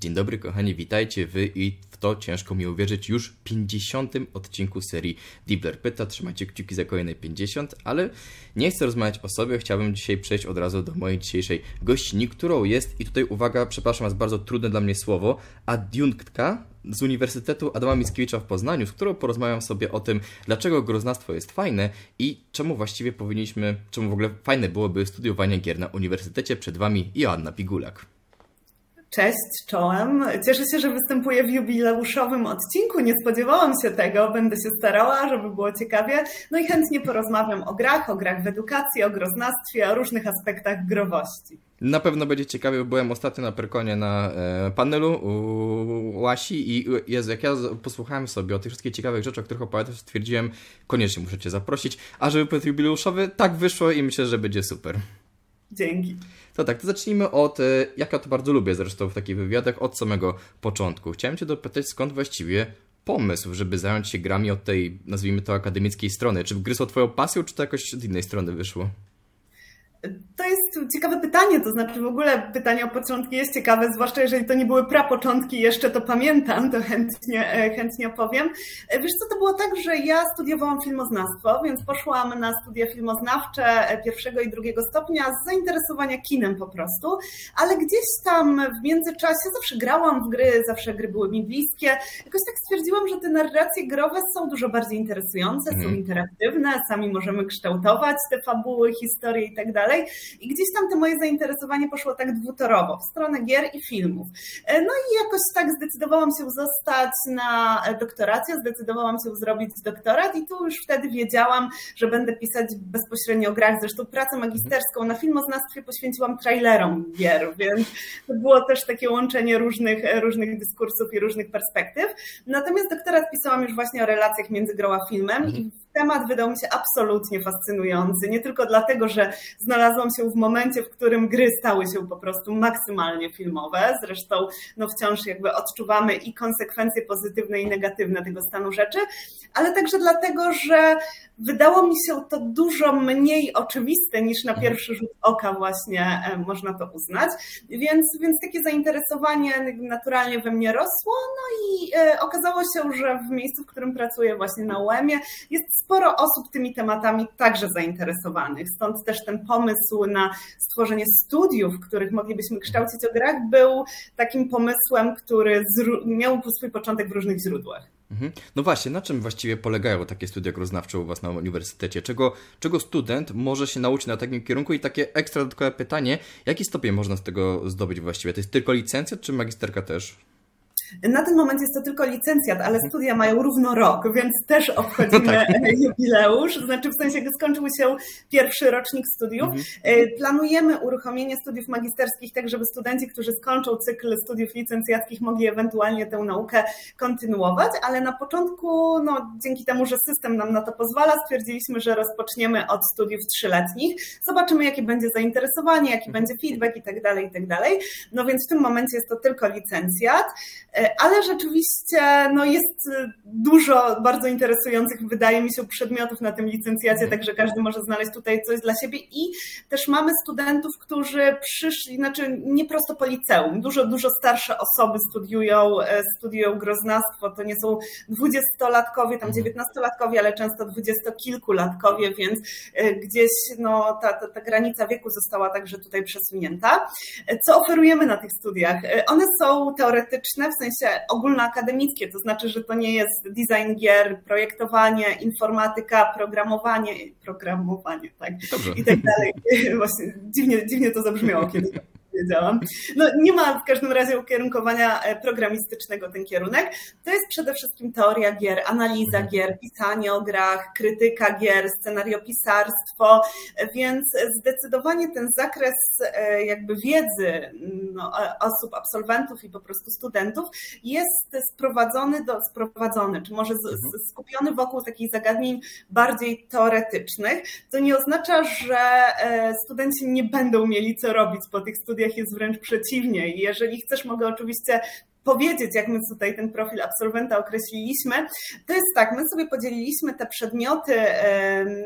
Dzień dobry kochani, witajcie wy i w to ciężko mi uwierzyć już 50. odcinku serii Dibler Pyta. Trzymajcie kciuki za kolejne 50, ale nie chcę rozmawiać o sobie, chciałbym dzisiaj przejść od razu do mojej dzisiejszej gościni, którą jest, i tutaj uwaga, przepraszam, jest bardzo trudne dla mnie słowo, adiunktka z Uniwersytetu Adama Mickiewicza w Poznaniu, z którą porozmawiam sobie o tym, dlaczego groznastwo jest fajne i czemu właściwie powinniśmy, czemu w ogóle fajne byłoby studiowanie gier na uniwersytecie. Przed Wami Joanna Pigulak. Cześć, czołem. Cieszę się, że występuję w jubileuszowym odcinku. Nie spodziewałam się tego. Będę się starała, żeby było ciekawie. No i chętnie porozmawiam o grach, o grach w edukacji, o groznastwie, o różnych aspektach growości. Na pewno będzie ciekawie, byłem ostatnio na Perkonie na e, panelu u Łasi i Jezu, jak ja posłuchałem sobie o tych wszystkich ciekawych rzeczach, o których opowiadasz, stwierdziłem, koniecznie muszę Cię zaprosić, a żeby był jubileuszowy, tak wyszło i myślę, że będzie super. Dzięki. To tak, to zacznijmy od, e, jak ja to bardzo lubię zresztą w takich wywiadach, od samego początku. Chciałem Cię dopytać, skąd właściwie pomysł, żeby zająć się grami od tej, nazwijmy to, akademickiej strony? Czy gry są Twoją pasją, czy to jakoś od innej strony wyszło? To jest ciekawe pytanie, to znaczy w ogóle pytanie o początki jest ciekawe, zwłaszcza jeżeli to nie były prapoczątki, jeszcze to pamiętam, to chętnie, e, chętnie opowiem. E, wiesz co, to było tak, że ja studiowałam filmoznawstwo, więc poszłam na studia filmoznawcze e, pierwszego i drugiego stopnia z zainteresowania kinem po prostu, ale gdzieś tam w międzyczasie zawsze grałam w gry, zawsze gry były mi bliskie. Jakoś tak stwierdziłam, że te narracje growe są dużo bardziej interesujące, są mhm. interaktywne, sami możemy kształtować te fabuły, historie i tak dalej dalej. I gdzieś tam to moje zainteresowanie poszło tak dwutorowo, w stronę gier i filmów. E, no i jakoś tak zdecydowałam się zostać na doktorację, zdecydowałam się zrobić doktorat i tu już wtedy wiedziałam, że będę pisać bezpośrednio o grach. Zresztą pracę magisterską na filmoznawstwie poświęciłam trailerom gier, więc to było też takie łączenie różnych, różnych dyskursów i różnych perspektyw. Natomiast doktorat pisałam już właśnie o relacjach między grą a filmem i temat wydał mi się absolutnie fascynujący. Nie tylko dlatego, że znalazłam się w momencie, w którym gry stały się po prostu maksymalnie filmowe. Zresztą no wciąż jakby odczuwamy i konsekwencje pozytywne i negatywne tego stanu rzeczy, ale także dlatego, że wydało mi się to dużo mniej oczywiste niż na mhm. pierwszy rzut oka właśnie e, można to uznać. Więc, więc takie zainteresowanie naturalnie we mnie rosło, no i e, okazało się, że w miejscu, w którym pracuję właśnie na UEM-ie jest sporo osób tymi tematami także zainteresowanych. Stąd też ten pomysł na stworzenie studiów, w których moglibyśmy kształcić o grach, był takim pomysłem, który miał swój początek w różnych źródłach. Mhm. No właśnie, na czym właściwie polegają takie studia groznawcze u Was na uniwersytecie? Czego, czego student może się nauczyć na takim kierunku? I takie ekstra dodatkowe pytanie, jaki stopień można z tego zdobyć właściwie? To jest tylko licencjat, czy magisterka też? Na ten moment jest to tylko licencjat, ale studia mają równo rok, więc też obchodzimy no tak. jubileusz. Znaczy w sensie, gdy skończył się pierwszy rocznik studiów. Mhm. E, planujemy uruchomienie studiów magisterskich, tak żeby studenci, którzy skończą cykl studiów licencjackich, mogli ewentualnie tę naukę kontynuować, ale na początku, no, dzięki temu, że system nam na to pozwala, stwierdziliśmy, że rozpoczniemy od studiów trzyletnich. Zobaczymy, jakie będzie zainteresowanie, jaki mhm. będzie feedback i tak dalej, i tak dalej. No więc w tym momencie jest to tylko licencjat. E, ale rzeczywiście no jest dużo bardzo interesujących, wydaje mi się, przedmiotów na tym licencjacie, także każdy może znaleźć tutaj coś dla siebie i też mamy studentów, którzy przyszli, znaczy nie prosto po liceum, dużo, dużo starsze osoby studiują, e, studiują groznastwo, to nie są dwudziestolatkowie, tam dziewiętnastolatkowie, ale często dwudziestokilkulatkowie, więc e, gdzieś no, ta, ta, ta granica wieku została także tutaj przesunięta. Co oferujemy na tych studiach? One są teoretyczne, w sensie sensie ogólnoakademickie, to znaczy, że to nie jest design gier, projektowanie, informatyka, programowanie, programowanie, tak, Dobrze. i tak dalej. Właśnie dziwnie, dziwnie to zabrzmiało kiedyś powiedziałam. No nie ma w każdym razie ukierunkowania e, programistycznego ten kierunek. To jest przede wszystkim teoria gier, analiza mhm. gier, pisanie o grach, krytyka gier, scenariopisarstwo, więc zdecydowanie ten zakres e, jakby wiedzy no, osób, absolwentów i po prostu studentów jest sprowadzony do, sprowadzony, czy może mhm. skupiony wokół takich zagadnień bardziej teoretycznych. To nie oznacza, że e, studenci nie będą mieli co robić po tych studiach studiach jest wręcz przeciwnie. Jeżeli chcesz, mogę oczywiście powiedzieć, jak my tutaj ten profil absolwenta określiliśmy, to jest tak, my sobie podzieliliśmy te przedmioty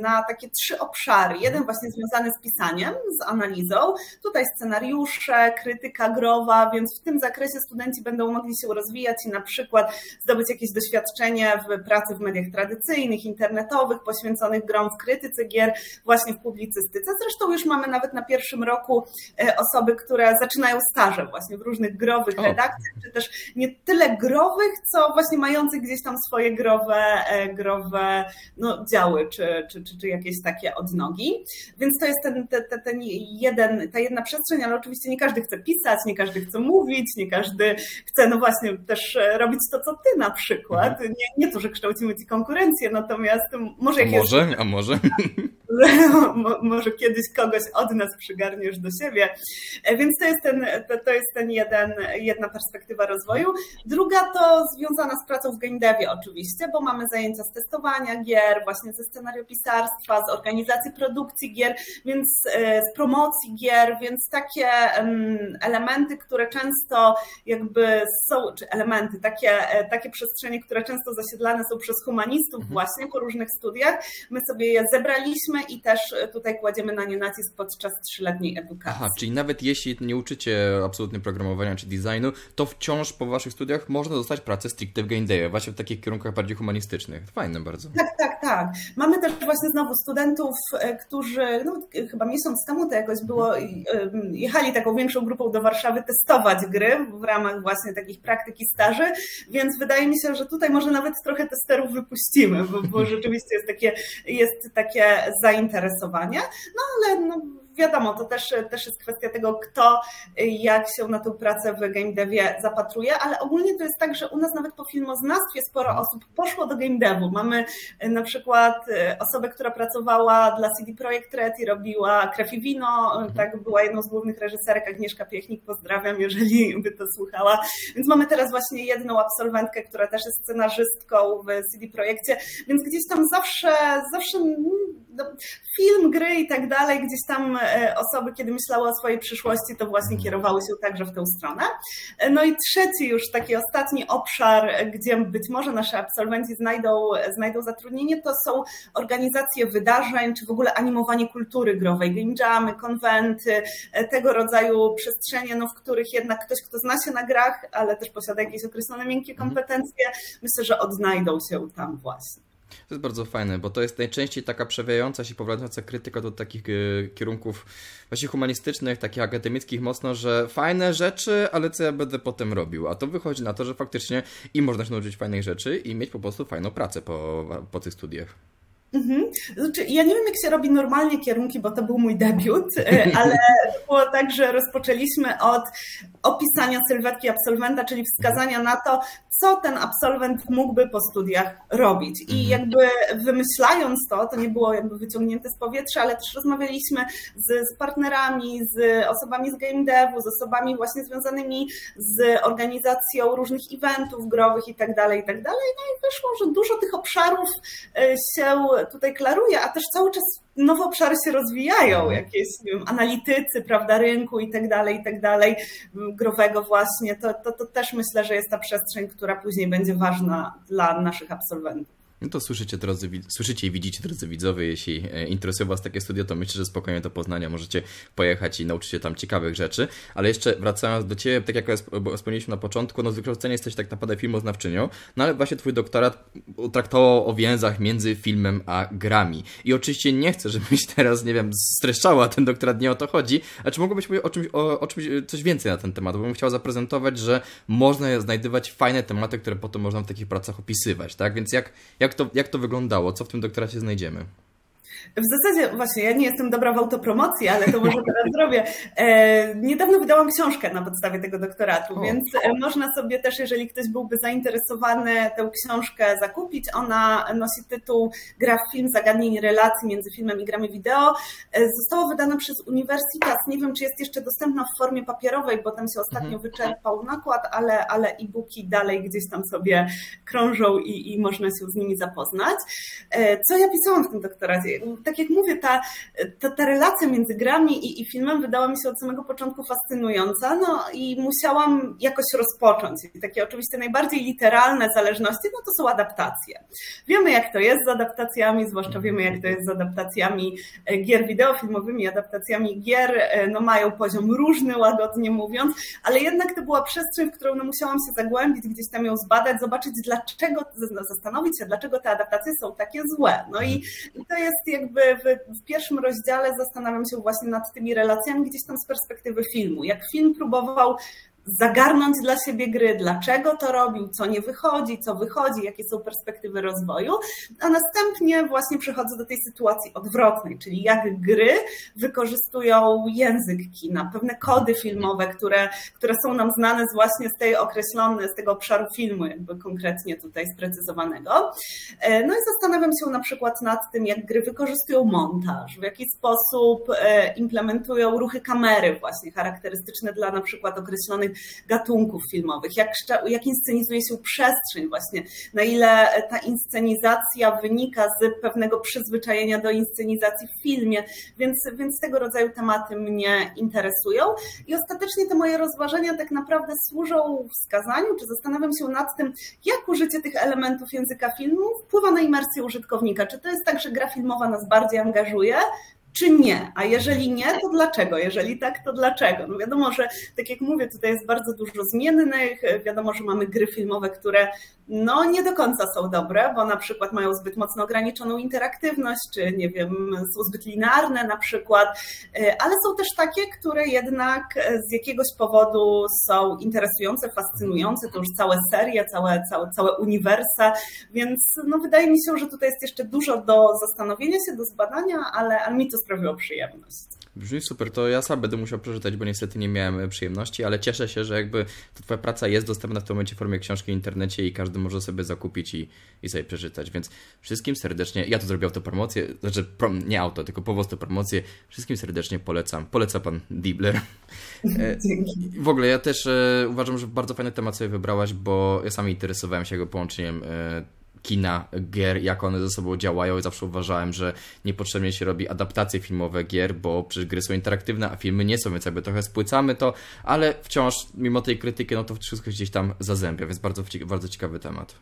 na takie trzy obszary. Jeden właśnie związany z pisaniem, z analizą, tutaj scenariusze, krytyka growa, więc w tym zakresie studenci będą mogli się rozwijać i na przykład zdobyć jakieś doświadczenie w pracy w mediach tradycyjnych, internetowych, poświęconych grom w krytyce gier, właśnie w publicystyce. Zresztą już mamy nawet na pierwszym roku e, osoby, które zaczynają staże właśnie w różnych growych redakcjach, czy też nie tyle growych, co właśnie mających gdzieś tam swoje growe, e, growe no, działy, czy, czy, czy, czy jakieś takie odnogi. Więc to jest ten, ten, ten jeden, ta jedna przestrzeń, ale oczywiście nie każdy chce pisać, nie każdy chce mówić, nie każdy chce, no właśnie, też robić to, co ty na przykład. Mhm. Nie, nie to, że kształcimy ci konkurencję, natomiast może jak a może, jest... a może? może kiedyś kogoś od nas przygarniesz do siebie. E, więc to jest ten, to, to jest ten jeden, jedna perspektywa rozwoju. Druga to związana z pracą w game devie oczywiście, bo mamy zajęcia z testowania gier, właśnie ze scenariopisarstwa, z organizacji produkcji gier, więc e, z promocji gier, więc takie elementy, które często jakby są, czy elementy, takie, e, takie przestrzenie, które często zasiedlane są przez humanistów mhm. właśnie po różnych studiach, my sobie je zebraliśmy i też tutaj kładziemy na nie nacisk podczas trzyletniej edukacji. Aha, czyli nawet jeśli nie uczycie absolutnie programowania czy designu, to wciąż po waszych studiach można dostać pracę stricte w game dev, właśnie w takich kierunkach bardziej humanistycznych. Fajne bardzo. Tak, tak, tak. Mamy też właśnie znowu studentów, e, którzy no, chyba miesiąc temu to jakoś było, jechali taką większą grupą do Warszawy testować gry w ramach właśnie takich praktyk i staży, więc wydaje mi się, że tutaj może nawet trochę testerów wypuścimy, bo, bo rzeczywiście jest takie, jest takie zainteresowanie, no ale no, wiadomo, to też, też jest kwestia tego, kto jak się na tę pracę w game devie zapatruje, ale ogólnie to jest tak, że u nas nawet po filmoznawstwie sporo osób poszło do game devu. Mamy e, na przykład e, osobę, która pracowała dla CD Projekt Red i robiła Krew i Wino, mhm. tak, była jedną z głównych reżyserek, Agnieszka Piechnik, pozdrawiam, jeżeli by to słuchała. Więc mamy teraz właśnie jedną absolwentkę, która też jest scenarzystką w CD Projekcie, więc gdzieś tam zawsze, zawsze no, film, gry i tak dalej, gdzieś tam osoby, kiedy myślały o swojej przyszłości, to właśnie mhm. kierowały się także w tę stronę. E, no i trzeci już taki ostatni obszar, gdzie być może nasi absolwenci znajdą, znajdą zatrudnienie, to są organizacje wydarzeń, czy w ogóle animowanie kultury growej, game jamy, konwenty, e, tego rodzaju przestrzenie, no, w których jednak ktoś, kto zna się na grach, ale też posiada jakieś określone miękkie mhm. kompetencje, myślę, że odnajdą się tam właśnie. To jest bardzo fajne, bo to jest najczęściej taka przewijająca się, powracająca krytyka do takich e, kierunków właśnie humanistycznych, takich akademickich mocno, że fajne rzeczy, ale co ja będę potem robił? A to wychodzi na to, że faktycznie i można się nauczyć fajnych rzeczy i mieć po prostu fajną pracę po, po tych studiach. Mhm. Znaczy, ja nie wiem, jak się robi normalnie kierunki, bo to był mój debiut, e, ale było tak, że rozpoczęliśmy od opisania sylwetki absolwenta, czyli wskazania na to, co ten absolwent mógłby po studiach robić. I mhm. jakby wymyślając to, to nie było jakby wyciągnięte z powietrza, ale też rozmawialiśmy z, z partnerami, z osobami z game devu, z osobami właśnie związanymi z organizacją różnych eventów growych i tak dalej, i tak dalej. No i wyszło, że dużo tych obszarów e, się tutaj klaruje, a też cały czas nowe obszary się rozwijają, mhm. jakieś wiem, analitycy, prawda, rynku i tak dalej, i tak dalej, growego właśnie, to, to, to też myślę, że jest ta przestrzeń, która później będzie ważna dla naszych absolwentów. No to słyszycie, drodzy, słyszycie i widzicie, drodzy widzowie, jeśli e, interesuje Was takie studio, to myślę, że spokojnie do Poznania możecie pojechać i nauczyć się tam ciekawych rzeczy. Ale jeszcze wracając do Ciebie, tak jak wspomnieliśmy na początku, no z wykształcenia jesteś tak naprawdę filmoznawczynią, no ale właśnie Twój doktorat traktował o więzach między filmem a grami. I oczywiście nie chcę, żebyś teraz, nie wiem, streszczała ten doktorat, nie o to chodzi, a czy mogłabyś powiedzieć o czymś, o, o czymś coś więcej na ten temat, bo bym chciał zaprezentować, że można znajdywać fajne tematy, które potem można w takich pracach opisywać, tak? Więc jak, jak jak to, jak to wyglądało? Co w tym doktoracie znajdziemy? W zasadzie, właśnie, ja nie jestem dobra w autopromocji, ale to może teraz zrobię. E, niedawno wydałam książkę na podstawie tego doktoratu, więc o. można sobie też, jeżeli ktoś byłby zainteresowany, tę książkę zakupić. Ona nosi tytuł Gra w film, zagadnień relacji między filmem i grami wideo. E, została wydana przez Uniwersytet. Nie wiem, czy jest jeszcze dostępna w formie papierowej, bo tam się ostatnio mhm. wyczerpał nakład, ale, ale e-booki dalej gdzieś tam sobie krążą i, i można się z nimi zapoznać. E, co ja pisałam w tym doktoracie? Tak jak mówię, ta, ta, ta relacja między grami i, i filmem wydała mi się od samego początku fascynująca, no i musiałam jakoś rozpocząć. I takie oczywiście najbardziej literalne zależności, no to są adaptacje. Wiemy, jak to jest z adaptacjami, zwłaszcza wiemy, jak to jest z adaptacjami e, gier wideofilmowymi, adaptacjami gier, e, no mają poziom różny, łagodnie mówiąc, ale jednak to była przestrzeń, w którą no musiałam się zagłębić, gdzieś tam ją zbadać, zobaczyć dlaczego, zastanowić się, dlaczego te adaptacje są takie złe. No i to jest jakby w, w pierwszym rozdziale zastanawiam się właśnie nad tymi relacjami gdzieś tam z perspektywy filmu. Jak film próbował zagarnąć dla siebie gry, dlaczego to robił, co nie wychodzi, co wychodzi, jakie są perspektywy rozwoju, a następnie właśnie przechodzę do tej sytuacji odwrotnej, czyli jak gry wykorzystują język kina, pewne kody filmowe, które, które są nam znane z właśnie z tej określonej, z tego obszaru filmu, jakby konkretnie tutaj sprecyzowanego. E, no i zastanawiam się na przykład nad tym, jak gry wykorzystują montaż, w jaki sposób e, implementują ruchy kamery właśnie charakterystyczne dla na przykład określonych gatunków filmowych, jak, jak inscenizuje się przestrzeń właśnie, na ile ta inscenizacja wynika z pewnego przyzwyczajenia do inscenizacji w filmie, więc, więc tego rodzaju tematy mnie interesują i ostatecznie te moje rozważania tak naprawdę służą wskazaniu, czy zastanawiam się nad tym, jak użycie tych elementów języka filmu wpływa na imersję użytkownika. Czy to jest tak, że gra filmowa nas bardziej angażuje, czy nie? A jeżeli nie, to dlaczego? Jeżeli tak, to dlaczego? No wiadomo, że tak jak mówię, tutaj jest bardzo dużo zmiennych, wiadomo, że mamy gry filmowe, które no nie do końca są dobre, bo na przykład mają zbyt mocno ograniczoną interaktywność, czy nie wiem, są zbyt linearne na przykład, e, ale są też takie, które jednak z jakiegoś powodu są interesujące, fascynujące, to już całe serie, całe, całe, całe uniwersa, więc no wydaje mi się, że tutaj jest jeszcze dużo do zastanowienia się, do zbadania, ale, ale mi to sprawiło przyjemność. Brzmi super, to ja sam będę musiał przeczytać, bo niestety nie miałem e, przyjemności, ale cieszę się, że jakby ta Twoja praca jest dostępna w tym momencie w formie książki w internecie i każdy może sobie zakupić i, i sobie przeczytać, więc wszystkim serdecznie, ja to zrobię autopromocję, znaczy prom, nie auto, tylko po prostu promocję, wszystkim serdecznie polecam. Poleca Pan Dibler. E, Dzięki. W ogóle ja też e, uważam, że bardzo fajny temat sobie wybrałaś, bo ja sam interesowałem się jego połączeniem kina, gier, jak one ze sobą działają i zawsze uważałem, że niepotrzebnie się robi adaptacje filmowe gier, bo przecież gry są interaktywne, a filmy nie są, więc jakby trochę spłycamy to, ale wciąż mimo tej krytyki, no to wszystko gdzieś tam zazębia, więc bardzo, bardzo ciekawy temat.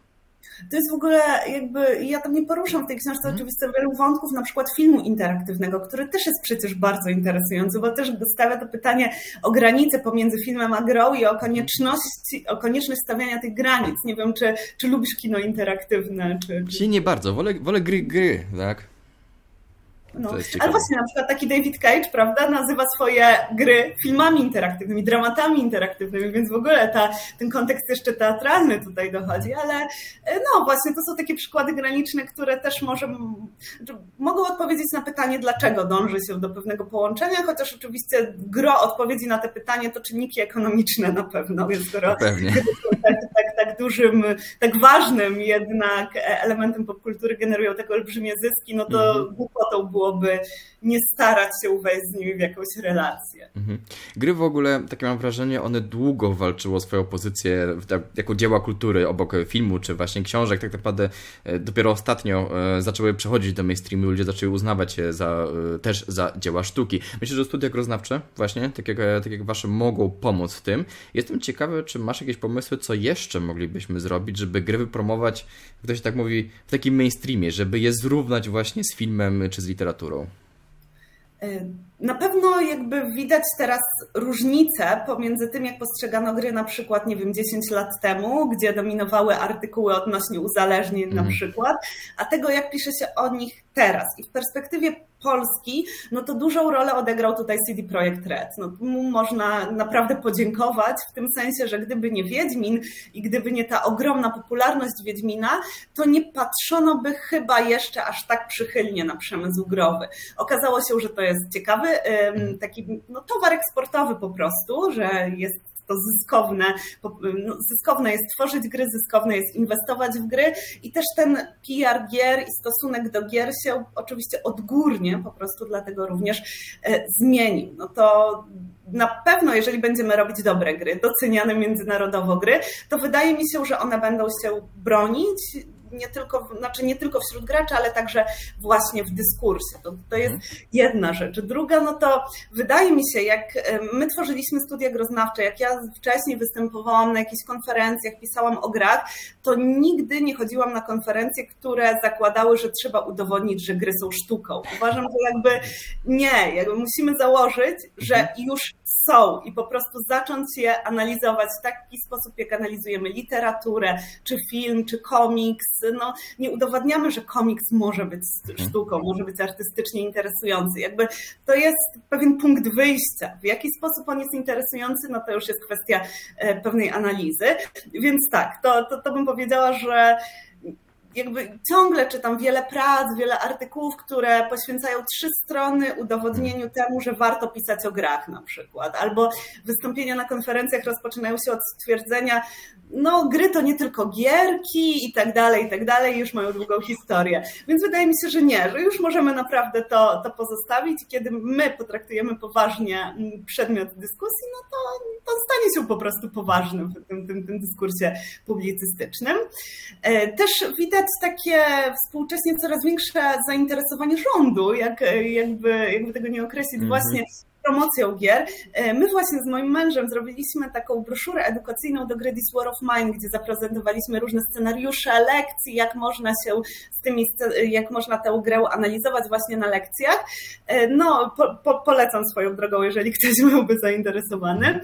To jest w ogóle jakby, ja tam nie poruszam w tej książce mm. oczywiście wielu wątków, na przykład filmu interaktywnego, który też jest przecież bardzo interesujący, bo też stawia to pytanie o granice pomiędzy filmem a grą i o konieczności, o konieczność stawiania tych granic. Nie wiem, czy, czy lubisz kino interaktywne, czy... czy... Nie bardzo, wolę, wolę gry, gry, tak? No. Ale właśnie na przykład taki David Cage, prawda, nazywa swoje gry filmami interaktywnymi, dramatami interaktywnymi, więc w ogóle ta, ten kontekst jeszcze teatralny tutaj dochodzi, ale no właśnie to są takie przykłady graniczne, które też może mogą odpowiedzieć na pytanie, dlaczego dąży się do pewnego połączenia, chociaż oczywiście gro odpowiedzi na te pytanie to czynniki ekonomiczne na pewno, więc skoro Pewnie. Tak, tak, tak dużym, tak ważnym jednak elementem popkultury generują tak olbrzymie zyski, no to mhm. głupotą było byłoby nie starać się wejść z nimi w jakąś relację. Mhm. Gry w ogóle, takie mam wrażenie, one długo walczyły o swoją pozycję jako dzieła kultury obok filmu czy właśnie książek. Tak naprawdę e, dopiero ostatnio e, zaczęły przechodzić do mainstreamu, ludzie zaczęli uznawać je za, e, też za dzieła sztuki. Myślę, że studia groznawcze właśnie, tak jak, tak jak wasze, mogą pomóc w tym. Jestem ciekawy, czy masz jakieś pomysły, co jeszcze moglibyśmy zrobić, żeby gry wypromować, ktoś tak mówi, w takim mainstreamie, żeby je zrównać właśnie z filmem czy z literaturą na pewno jakby widać teraz różnicę pomiędzy tym, jak postrzegano gry na przykład, nie wiem, 10 lat temu, gdzie dominowały artykuły odnośnie uzależnień mm. na mhm. przykład, a tego, jak pisze się o nich teraz. I w perspektywie Polski, no to dużą rolę odegrał tutaj CD Projekt Red. No, mu można naprawdę podziękować w tym sensie, że gdyby nie Wiedźmin i gdyby nie ta ogromna popularność Wiedźmina, to nie patrzono by chyba jeszcze aż tak przychylnie na przemysł growy. Okazało się, że to jest ciekawy taki no, towar eksportowy po prostu, że jest to zyskowne, no, zyskowne jest tworzyć gry, zyskowne jest inwestować w gry i też ten PR gier i stosunek do gier się oczywiście odgórnie po prostu dlatego również e, zmienił. No to na pewno, jeżeli będziemy robić dobre gry, doceniane międzynarodowo gry, to wydaje mi się, że one będą się bronić, nie tylko, znaczy nie tylko wśród graczy, ale także właśnie w dyskursie. To, to jest mhm. jedna rzecz. Druga, no to wydaje mi się, jak my tworzyliśmy studia groznawcze, jak ja wcześniej występowałam na jakichś konferencjach, pisałam o grach, to nigdy nie chodziłam na konferencje, które zakładały, że trzeba udowodnić, że gry są sztuką. Uważam, że jakby nie, jakby musimy założyć, że mhm. już są i po prostu zacząć je analizować w taki sposób, jak analizujemy literaturę, czy film, czy komiks. No, nie udowadniamy, że komiks może być mhm. sztuką, może być artystycznie interesujący. Jakby to jest pewien punkt wyjścia. W jaki sposób on jest interesujący, no to już jest kwestia e, pewnej analizy. Więc tak, to, to, to bym powiedziała, że jakby ciągle czytam wiele prac, wiele artykułów, które poświęcają trzy strony udowodnieniu temu, że warto pisać o grach na przykład. Albo wystąpienia na konferencjach rozpoczynają się od stwierdzenia, no gry to nie tylko gierki i tak dalej, i tak dalej, już mają długą historię. Więc wydaje mi się, że nie, że już możemy naprawdę to, to pozostawić. Kiedy my potraktujemy poważnie mm, przedmiot dyskusji, no to, to stanie się po prostu poważnym w tym, tym, tym dyskursie publicystycznym. E, też widać takie współcześnie coraz większe zainteresowanie rządu, jak, jakby, jakby tego nie określić, mm -hmm. właśnie promocją gier. E, my właśnie z moim mężem zrobiliśmy taką broszurę edukacyjną do gry This War of Mine, gdzie zaprezentowaliśmy różne scenariusze lekcji, jak można się z tymi, jak można tę grę analizować właśnie na lekcjach. E, no, po, po, polecam swoją drogą, jeżeli ktoś byłby zainteresowany.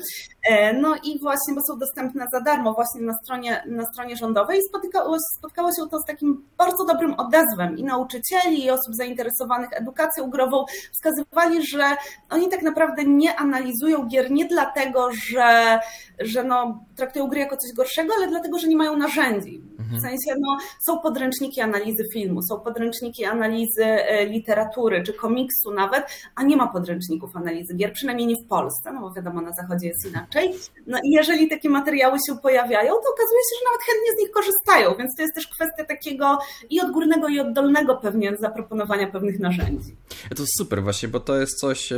E, no i właśnie, bo są dostępne za darmo właśnie na stronie, na stronie rządowej i spotkało, spotkało się to z takim bardzo dobrym odezwem i nauczycieli, i osób zainteresowanych edukacją grową wskazywali, że oni tak naprawdę nie analizują gier nie dlatego, że, że no, traktują gry jako coś gorszego, ale dlatego, że nie mają narzędzi. W mhm. sensie no, są podręczniki analizy filmu, są podręczniki analizy e, literatury czy komiksu nawet, a nie ma podręczników analizy gier, przynajmniej nie w Polsce, no bo wiadomo, na zachodzie jest inaczej. No i jeżeli takie materiały się pojawiają, to okazuje się, że nawet chętnie z nich korzystają, więc to jest też kwestia takiego i odgórnego, i oddolnego pewnie zaproponowania pewnych narzędzi. To super właśnie, bo to jest coś, e,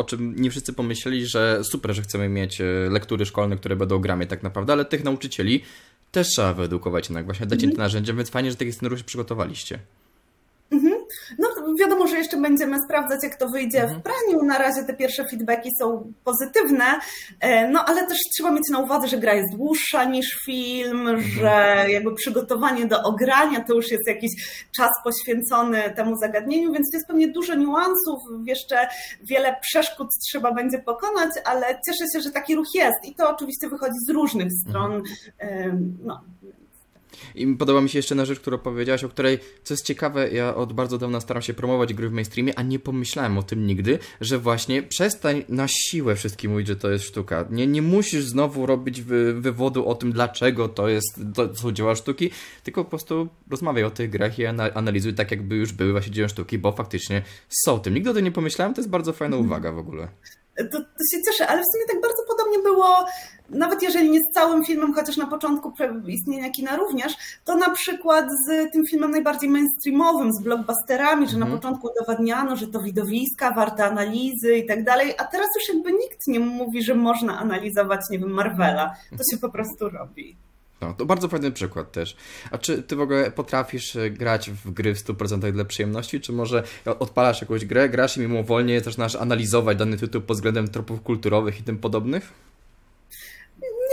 o czym nie wszyscy pomyśleli, że super, że chcemy mieć e, lektury szkolne, które będą grami tak naprawdę, ale tych nauczycieli też trzeba wyedukować jednak, właśnie dać im te narzędzia, więc fajnie, że takie scenariusze przygotowaliście. Mhm. No wiadomo, że jeszcze będziemy sprawdzać, jak to wyjdzie mhm. w praniu. Na razie te pierwsze feedbacki są pozytywne, e, no ale też trzeba mieć na uwadze, że gra jest dłuższa niż film, mhm. że jakby przygotowanie do ogrania to już jest jakiś czas poświęcony temu zagadnieniu, więc jest pewnie dużo niuansów, jeszcze wiele przeszkód trzeba będzie pokonać, ale cieszę się, że taki ruch jest i to oczywiście wychodzi z różnych stron. Mhm. No, i podoba mi się jeszcze jedna rzecz, którą powiedziałaś, o której, co jest ciekawe, ja od bardzo dawna staram się promować gry w mainstreamie, a nie pomyślałem o tym nigdy, że właśnie przestań na siłę wszystkim mówić, że to jest sztuka. Nie, nie musisz znowu robić wy, wywodu o tym, dlaczego to jest, to są dzieła sztuki, tylko po prostu rozmawiaj o tych grach i analizuj tak, jakby już były właśnie dzieła sztuki, bo faktycznie są tym. Nigdy o tym nie pomyślałem, to jest bardzo fajna mhm. uwaga w ogóle. To, to się cieszę, ale w sumie tak bardzo podobnie było nawet jeżeli nie z całym filmem, chociaż na początku istnienia kina również, to na przykład z tym filmem najbardziej mainstreamowym, z blockbusterami, że na mhm. początku udowadniano, że to widowiska, warte analizy i tak dalej, a teraz już jakby nikt nie mówi, że można analizować, nie wiem, Marvela. To się po prostu robi. No, to bardzo fajny przykład też. A czy ty w ogóle potrafisz e, grać w gry w 100% dla przyjemności, czy może odpalasz jakąś grę, grasz i mimowolnie zaczynasz analizować dany tytuł pod względem tropów kulturowych i tym podobnych?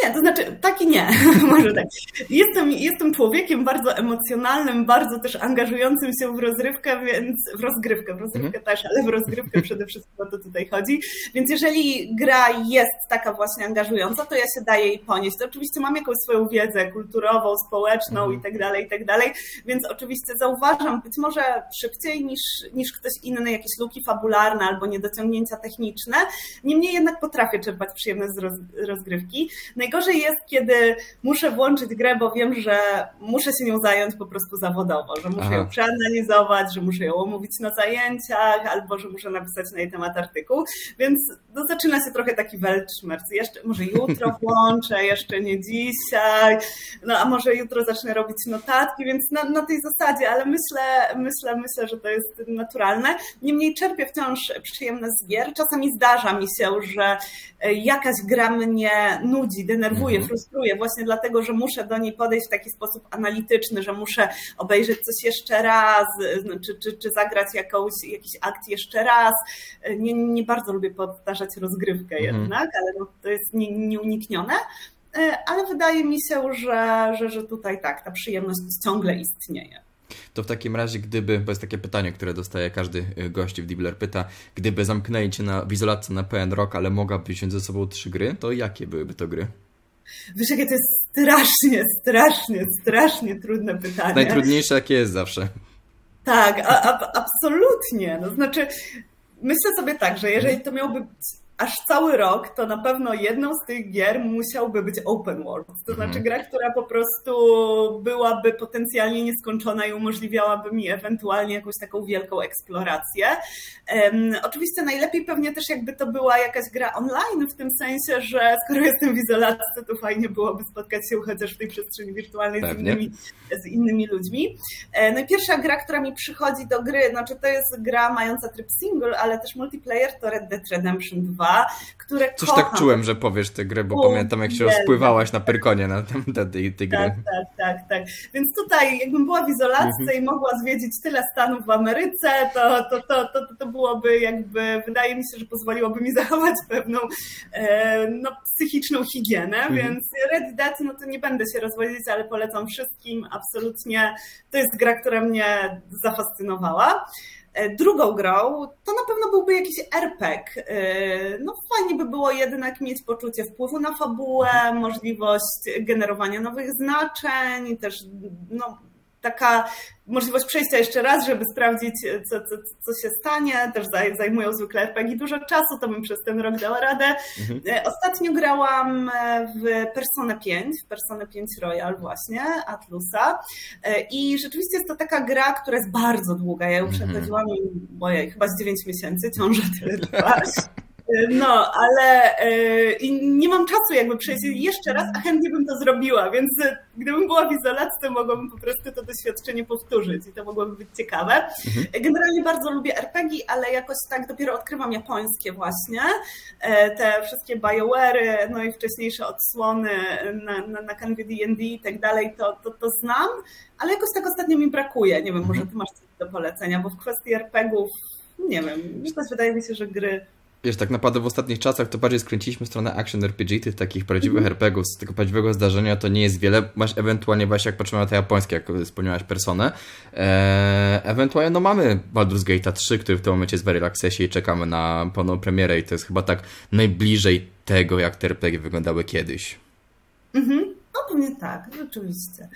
Nie, to znaczy taki nie, może tak. Jestem, jestem człowiekiem bardzo emocjonalnym, bardzo też angażującym się w rozrywkę, więc w rozgrywkę, w rozrywkę mm. też, ale w rozgrywkę przede wszystkim o to tutaj chodzi. Więc jeżeli gra jest taka właśnie angażująca, to ja się daję jej ponieść. To oczywiście mam jakąś swoją wiedzę kulturową, społeczną mm. i tak dalej, i tak dalej, więc oczywiście zauważam być może szybciej niż, niż ktoś inny jakieś luki fabularne albo niedociągnięcia techniczne. Niemniej jednak potrafię czerpać przyjemność z roz, rozgrywki. Najgorzej jest, kiedy muszę włączyć grę, bo wiem, że muszę się nią zająć po prostu zawodowo, że muszę Aha. ją przeanalizować, że muszę ją omówić na zajęciach, albo że muszę napisać na jej temat artykuł, więc no, zaczyna się trochę taki welczmerc. Jeszcze, może jutro włączę, jeszcze nie dzisiaj, no a może jutro zacznę robić notatki, więc na, na tej zasadzie, ale myślę, myślę, myślę, że to jest naturalne. Niemniej czerpię wciąż przyjemne z gier. Czasami zdarza mi się, że e, jakaś gra mnie nudzi, denerwuje, mhm. frustruje właśnie dlatego, że muszę do niej podejść w taki sposób analityczny, że muszę obejrzeć coś jeszcze raz, czy, czy, czy zagrać jakąś, jakiś akt jeszcze raz. Nie, nie bardzo lubię powtarzać rozgrywkę mhm. jednak, ale no, to jest nie, nieuniknione. Ale wydaje mi się, że, że, że tutaj tak, ta przyjemność ciągle istnieje. To w takim razie, gdyby, bo jest takie pytanie, które dostaje każdy y, gość w Dibler, pyta, gdyby zamknęli cię na, w izolacji na pełen rok, ale mogłabyś wziąć ze sobą trzy gry, to jakie byłyby to gry? Wiesz, jakie to jest strasznie, strasznie, strasznie trudne pytanie. Najtrudniejsze, jakie jest zawsze. Tak, a, a, absolutnie. No, znaczy, myślę sobie tak, że jeżeli to miałby aż cały rok, to na pewno jedną z tych gier musiałby być open world. To znaczy mhm. gra, która po prostu byłaby potencjalnie nieskończona i umożliwiałaby mi ewentualnie jakąś taką wielką eksplorację. Um, oczywiście najlepiej pewnie też jakby to była jakaś gra online, w tym sensie, że skoro jestem w izolacji, to fajnie byłoby spotkać się chociaż w tej przestrzeni wirtualnej z innymi, z innymi ludźmi. E, no i pierwsza gra, która mi przychodzi do gry, znaczy to jest gra mająca tryb single, ale też multiplayer, to Red Dead Redemption 2 które Coś tak kocham. tak czułem, że powiesz tę grę, bo U, pamiętam jak się rozpływałaś na Pyrkonie na tej, tej gry. Tak, tak, tak, tak. Więc tutaj jakbym była w izolacji mhm. i mogła zwiedzić tyle stanów w Ameryce, to, to, to, to, to byłoby jakby, wydaje mi się, że pozwoliłoby mi zachować pewną e, no, psychiczną higienę, mhm. więc Red Dead, no to nie będę się rozwodzić, ale polecam wszystkim, absolutnie. To jest gra, która mnie zafascynowała. E, drugą grą to na pewno byłby jakiś RPG. E, no fajnie by było jednak mieć poczucie wpływu na fabułę, możliwość generowania nowych znaczeń, też no, taka możliwość przejścia jeszcze raz, żeby sprawdzić, co, co, co się stanie. Też zajmują zwykle RPG dużo czasu, to bym przez ten rok dała radę. Mhm. E, ostatnio grałam e, w Persona 5, w Persona 5 Royal właśnie, Atlusa. E, I rzeczywiście jest to taka gra, która jest bardzo długa. Ja ją mhm. przechodziłam, boję, chyba z 9 miesięcy, ciąża tyle trwać. No, ale yy, nie mam czasu jakby przejść jeszcze raz, a chętnie bym to zrobiła, więc gdybym była w izolacji, to mogłabym po prostu to doświadczenie powtórzyć i to mogłoby być ciekawe. Mhm. Generalnie bardzo lubię RPG, ale jakoś tak dopiero odkrywam japońskie właśnie, e, te wszystkie BioWare'y, no i wcześniejsze odsłony na, na, na kanwie D&D i tak dalej, to, to, to znam, ale jakoś tak ostatnio mi brakuje. Nie wiem, może mhm. ty masz coś do polecenia, bo w kwestii RPGów, nie wiem, wydaje mi się, że gry Wiesz, tak naprawdę w ostatnich czasach to bardziej skręciliśmy stronę action RPG, tych takich prawdziwych mm. RPGów, z tego prawdziwego zdarzenia to nie jest wiele. Masz ewentualnie właśnie, jak patrzymy na te japońskie, jak wspomniałaś, Personę. Eee, ewentualnie no mamy Baldur's Gate 3, który w tym momencie jest w Early Accessie i czekamy na pełną premierę i to jest chyba tak najbliżej tego, jak te RPG wyglądały kiedyś. Mhm, no pewnie tak, rzeczywiście.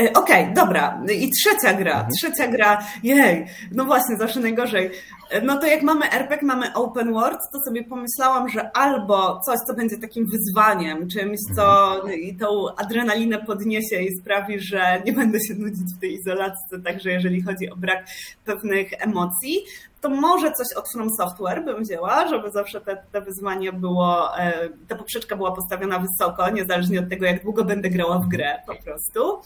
E, okej, okay, dobra. I trzecia gra. Mhm. Trzecia gra. Jej, no właśnie, zawsze najgorzej. E, no to jak mamy RPG, mamy open world, to sobie pomyślałam, że albo coś, co będzie takim wyzwaniem, czymś, co mhm. tą adrenalinę podniesie i sprawi, że nie będę się nudzić w tej izolacji, także jeżeli chodzi o brak pewnych emocji, to może coś od From Software bym wzięła, żeby zawsze te, te wyzwanie było, e, ta poprzeczka była postawiona wysoko, niezależnie od tego, jak długo będę grała w grę po prostu.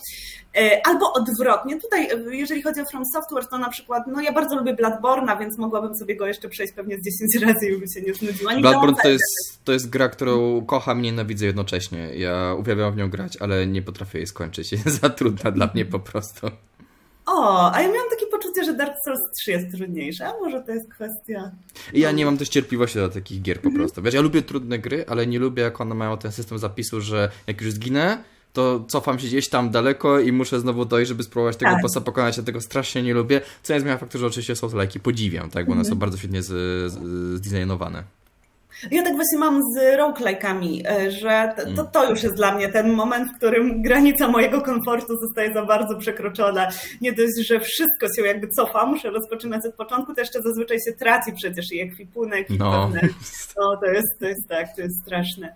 E, albo odwrotnie. Tutaj, jeżeli chodzi o From Software, to na przykład, no ja bardzo lubię Bloodborne'a, więc mogłabym sobie go jeszcze przejść pewnie z 10 razy i bym się nie znudziła. Nie Bloodborne to jest, to jest gra, którą kocham i nienawidzę jednocześnie. Ja uwielbiam w nią grać, ale nie potrafię jej skończyć. Jest za trudna dla mnie po prostu. O, a ja miałam takie poczucie, że Dark Souls 3 jest trudniejsze, a może to jest kwestia... Ja nie mam też cierpliwości do takich gier po mhm. prostu. Wiesz, ja lubię trudne gry, ale nie lubię jak one mają ten system zapisu, że jak już zginę, to cofam się gdzieś tam daleko i muszę znowu dojść, żeby spróbować tego tak. bossa pokonać. Ja tego strasznie nie lubię. Co nie zmienia faktu, że oczywiście są lajki podziwiam, tak? Bo one mhm. są bardzo świetnie zdesignowane. Ja tak właśnie mam z roguelike'ami, e, że to, to, już jest dla mnie ten moment, w którym granica mojego komfortu zostaje za bardzo przekroczona. Nie dość, że wszystko się jakby cofa, muszę rozpoczynać od początku, to jeszcze zazwyczaj się traci przecież i ekwipunek i no. pewne. No, to jest, to jest tak, to jest straszne.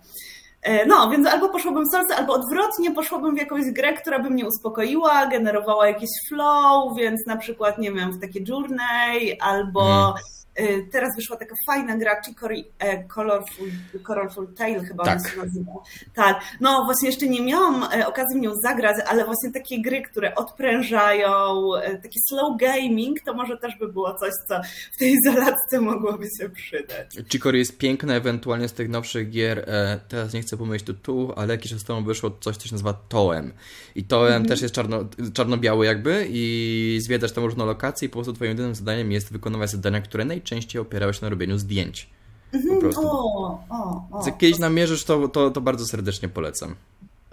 E, no, więc albo poszłabym w salsę, albo odwrotnie poszłabym w jakąś grę, która by mnie uspokoiła, generowała jakiś flow, więc na przykład, nie wiem, w takie journey, albo Y, teraz wyszła taka fajna gra, Chicory e, Colorful, Colorful Tale chyba tak. się nazywa. Tak, no właśnie jeszcze nie miałam e, okazji w nią zagrać, ale właśnie takie gry, które odprężają, e, taki slow gaming, to może też by było coś, co w tej izolatce mogłoby się przydać. Chicory jest piękne, ewentualnie z tych nowszych gier, teraz nie chcę pomyśleć tu, ale jakiś czas temu wyszło coś, co się nazywa Toem. I Toem mhm. też jest czarno, czarno-biały jakby i zwiedzasz tam różne lokacje i po prostu twoim jedynym zadaniem jest wykonywać zadania, które najczęściej opierały się na robieniu zdjęć. Mhm. O, o, o. Jak kiedyś namierzysz, to, to, to bardzo serdecznie polecam.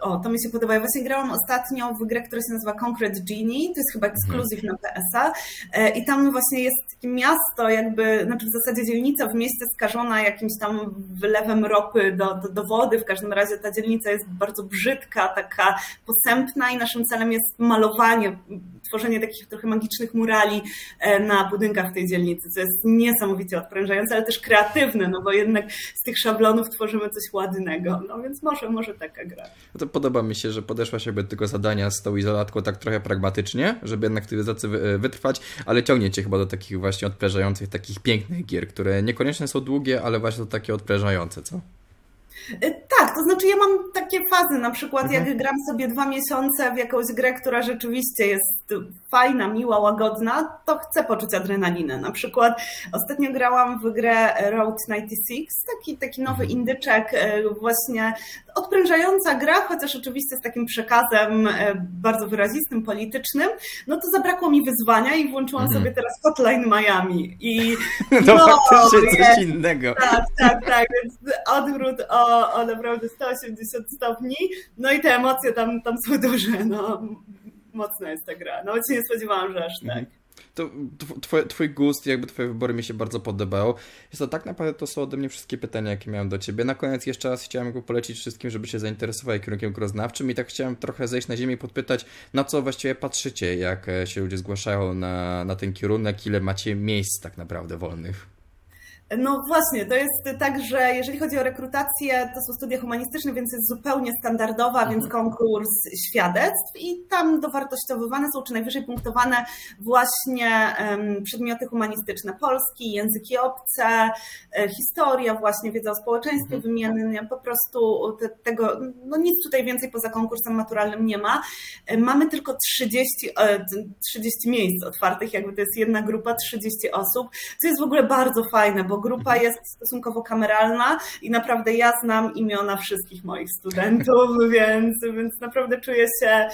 O, to mi się podoba. Ja właśnie grałam ostatnio w grę, która się nazywa Concrete Genie. To jest chyba mhm. ekskluzyw na PS-a. E, I tam właśnie jest takie miasto, jakby, znaczy w zasadzie dzielnica w mieście skażona jakimś tam wylewem ropy do, do, do wody. W każdym razie ta dzielnica jest bardzo brzydka, taka posępna i naszym celem jest malowanie, tworzenie takich trochę magicznych murali e, na budynkach tej dzielnicy, co jest niesamowicie odprężające, ale też kreatywne, no bo jednak z tych szablonów tworzymy coś ładnego. No więc może, może taka gra. No podoba mi się, że podeszłaś jakby tego zadania z tą izolatką tak trochę pragmatycznie, żeby jednak w tej izacy wytrwać, ale ciągniecie chyba do takich właśnie odprężających, takich pięknych gier, które niekoniecznie są długie, ale właśnie to takie odprężające, co? Y, tak, to znaczy ja mam takie fazy, na przykład mhm. jak gram sobie dwa miesiące w jakąś grę, która rzeczywiście jest fajna, miła, łagodna, to chcę poczuć adrenalinę. Na przykład ostatnio grałam w grę Road 96, taki, taki nowy mhm. indyczek, y, właśnie odprężająca gra, chociaż oczywiście z takim przekazem y, bardzo wyrazistym, politycznym, no to zabrakło mi wyzwania i włączyłam mhm. sobie teraz Hotline Miami. I, no, no faktycznie coś innego. Tak, tak, tak, więc odwrót o o, naprawdę 180 stopni, no i te emocje tam, tam są duże, no mocna jest ta gra. Nawet się nie spodziewałam, że aż tak. Mhm. To twój, gust, jakby twoje wybory mi się bardzo podobały. Jest to tak naprawdę to są ode mnie wszystkie pytania, jakie miałem do ciebie. Na koniec jeszcze raz chciałem go polecić wszystkim, żeby się zainteresowali kierunkiem groznawczym i tak chciałem trochę zejść na ziemię i podpytać, na co właściwie patrzycie, jak e, się ludzie zgłaszają na, na ten kierunek, ile macie miejsc tak naprawdę wolnych. No właśnie, to jest tak, że jeżeli chodzi o rekrutację, to są studia humanistyczne, więc jest zupełnie standardowa, mhm. więc konkurs świadectw i tam dowartościowywane są, czy najwyżej punktowane właśnie przedmioty humanistyczne, polski, języki obce, e, historia właśnie, wiedza o społeczeństwie mhm. po prostu te, tego, no nic tutaj więcej poza konkursem maturalnym nie ma. E, mamy tylko 30, 30 e, miejsc otwartych, jakby to jest jedna grupa, 30 osób, co jest w ogóle bardzo fajne, bo grupa jest stosunkowo kameralna i naprawdę ja znam imiona wszystkich moich studentów, więc, więc naprawdę czuję się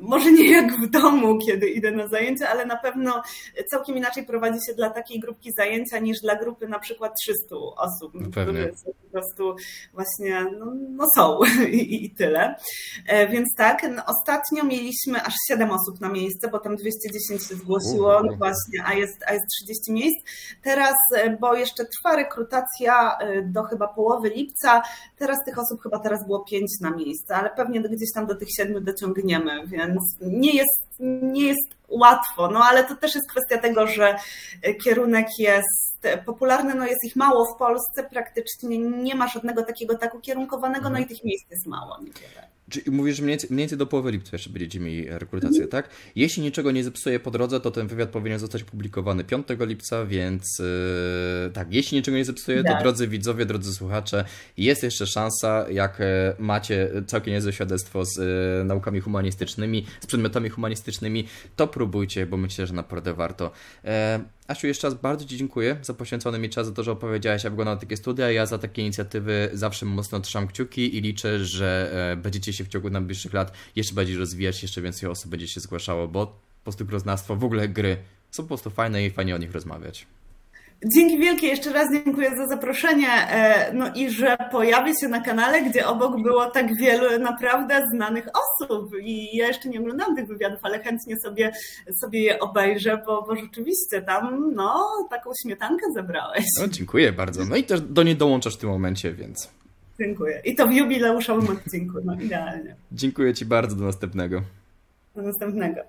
może nie jak w domu, kiedy idę na zajęcia, ale na pewno całkiem inaczej prowadzi się dla takiej grupki zajęcia niż dla grupy na przykład 300 osób, no które po prostu właśnie no, no są i, i, tyle. E, więc tak, no, ostatnio mieliśmy aż 7 osób na miejsce, bo tam 210 się zgłosiło, no właśnie, a jest, a jest 30 miejsc. Teraz, e, bo jeszcze trwa rekrutacja e, do chyba połowy lipca, teraz tych osób chyba teraz było 5 na miejsce, ale pewnie gdzieś tam do tych 7 dociągniemy, więc więc nie jest, nie jest łatwo, no ale to też jest kwestia tego, że kierunek jest popularny, no jest ich mało w Polsce, praktycznie nie ma żadnego takiego taku kierunkowanego, no i tych miejsc jest mało. Niewiele. Czyli mówisz, że mniej więcej, mniej więcej do połowy lipca jeszcze będziecie mieli rekrutację, tak? Jeśli niczego nie zepsuje po drodze, to ten wywiad powinien zostać opublikowany 5 lipca, więc yy, tak, jeśli niczego nie zepsuje, to tak. drodzy widzowie, drodzy słuchacze, jest jeszcze szansa, jak e, macie całkiem niezłe świadectwo z yy, naukami humanistycznymi, z przedmiotami humanistycznymi, to próbujcie, bo myślę, że naprawdę warto. Yy, Asiu, jeszcze raz bardzo Ci dziękuję za poświęcony mi czas, za to, że opowiedziałaś, jak wyglądają takie studia. Ja za takie inicjatywy zawsze mocno trzymam kciuki i liczę, że e, będziecie się w ciągu najbliższych lat jeszcze bardziej rozwijać, jeszcze więcej osób będzie się zgłaszało, bo po prostu groznawstwo, w ogóle gry są po prostu fajne i fajnie o nich rozmawiać. Dzięki wielkie, jeszcze raz dziękuję za zaproszenie. E, no i że pojawię się na kanale, gdzie obok było tak wielu naprawdę znanych osób. I ja jeszcze nie oglądam tych wywiadów, ale chętnie sobie, sobie je obejrzę, bo, bo rzeczywiście tam no, taką śmietankę zebrałeś. No, dziękuję bardzo. No i też do niej dołączasz w tym momencie, więc. Dziękuję. I to w jubileuszowym odcinku, no idealnie. Dziękuję Ci bardzo, do następnego. Do następnego.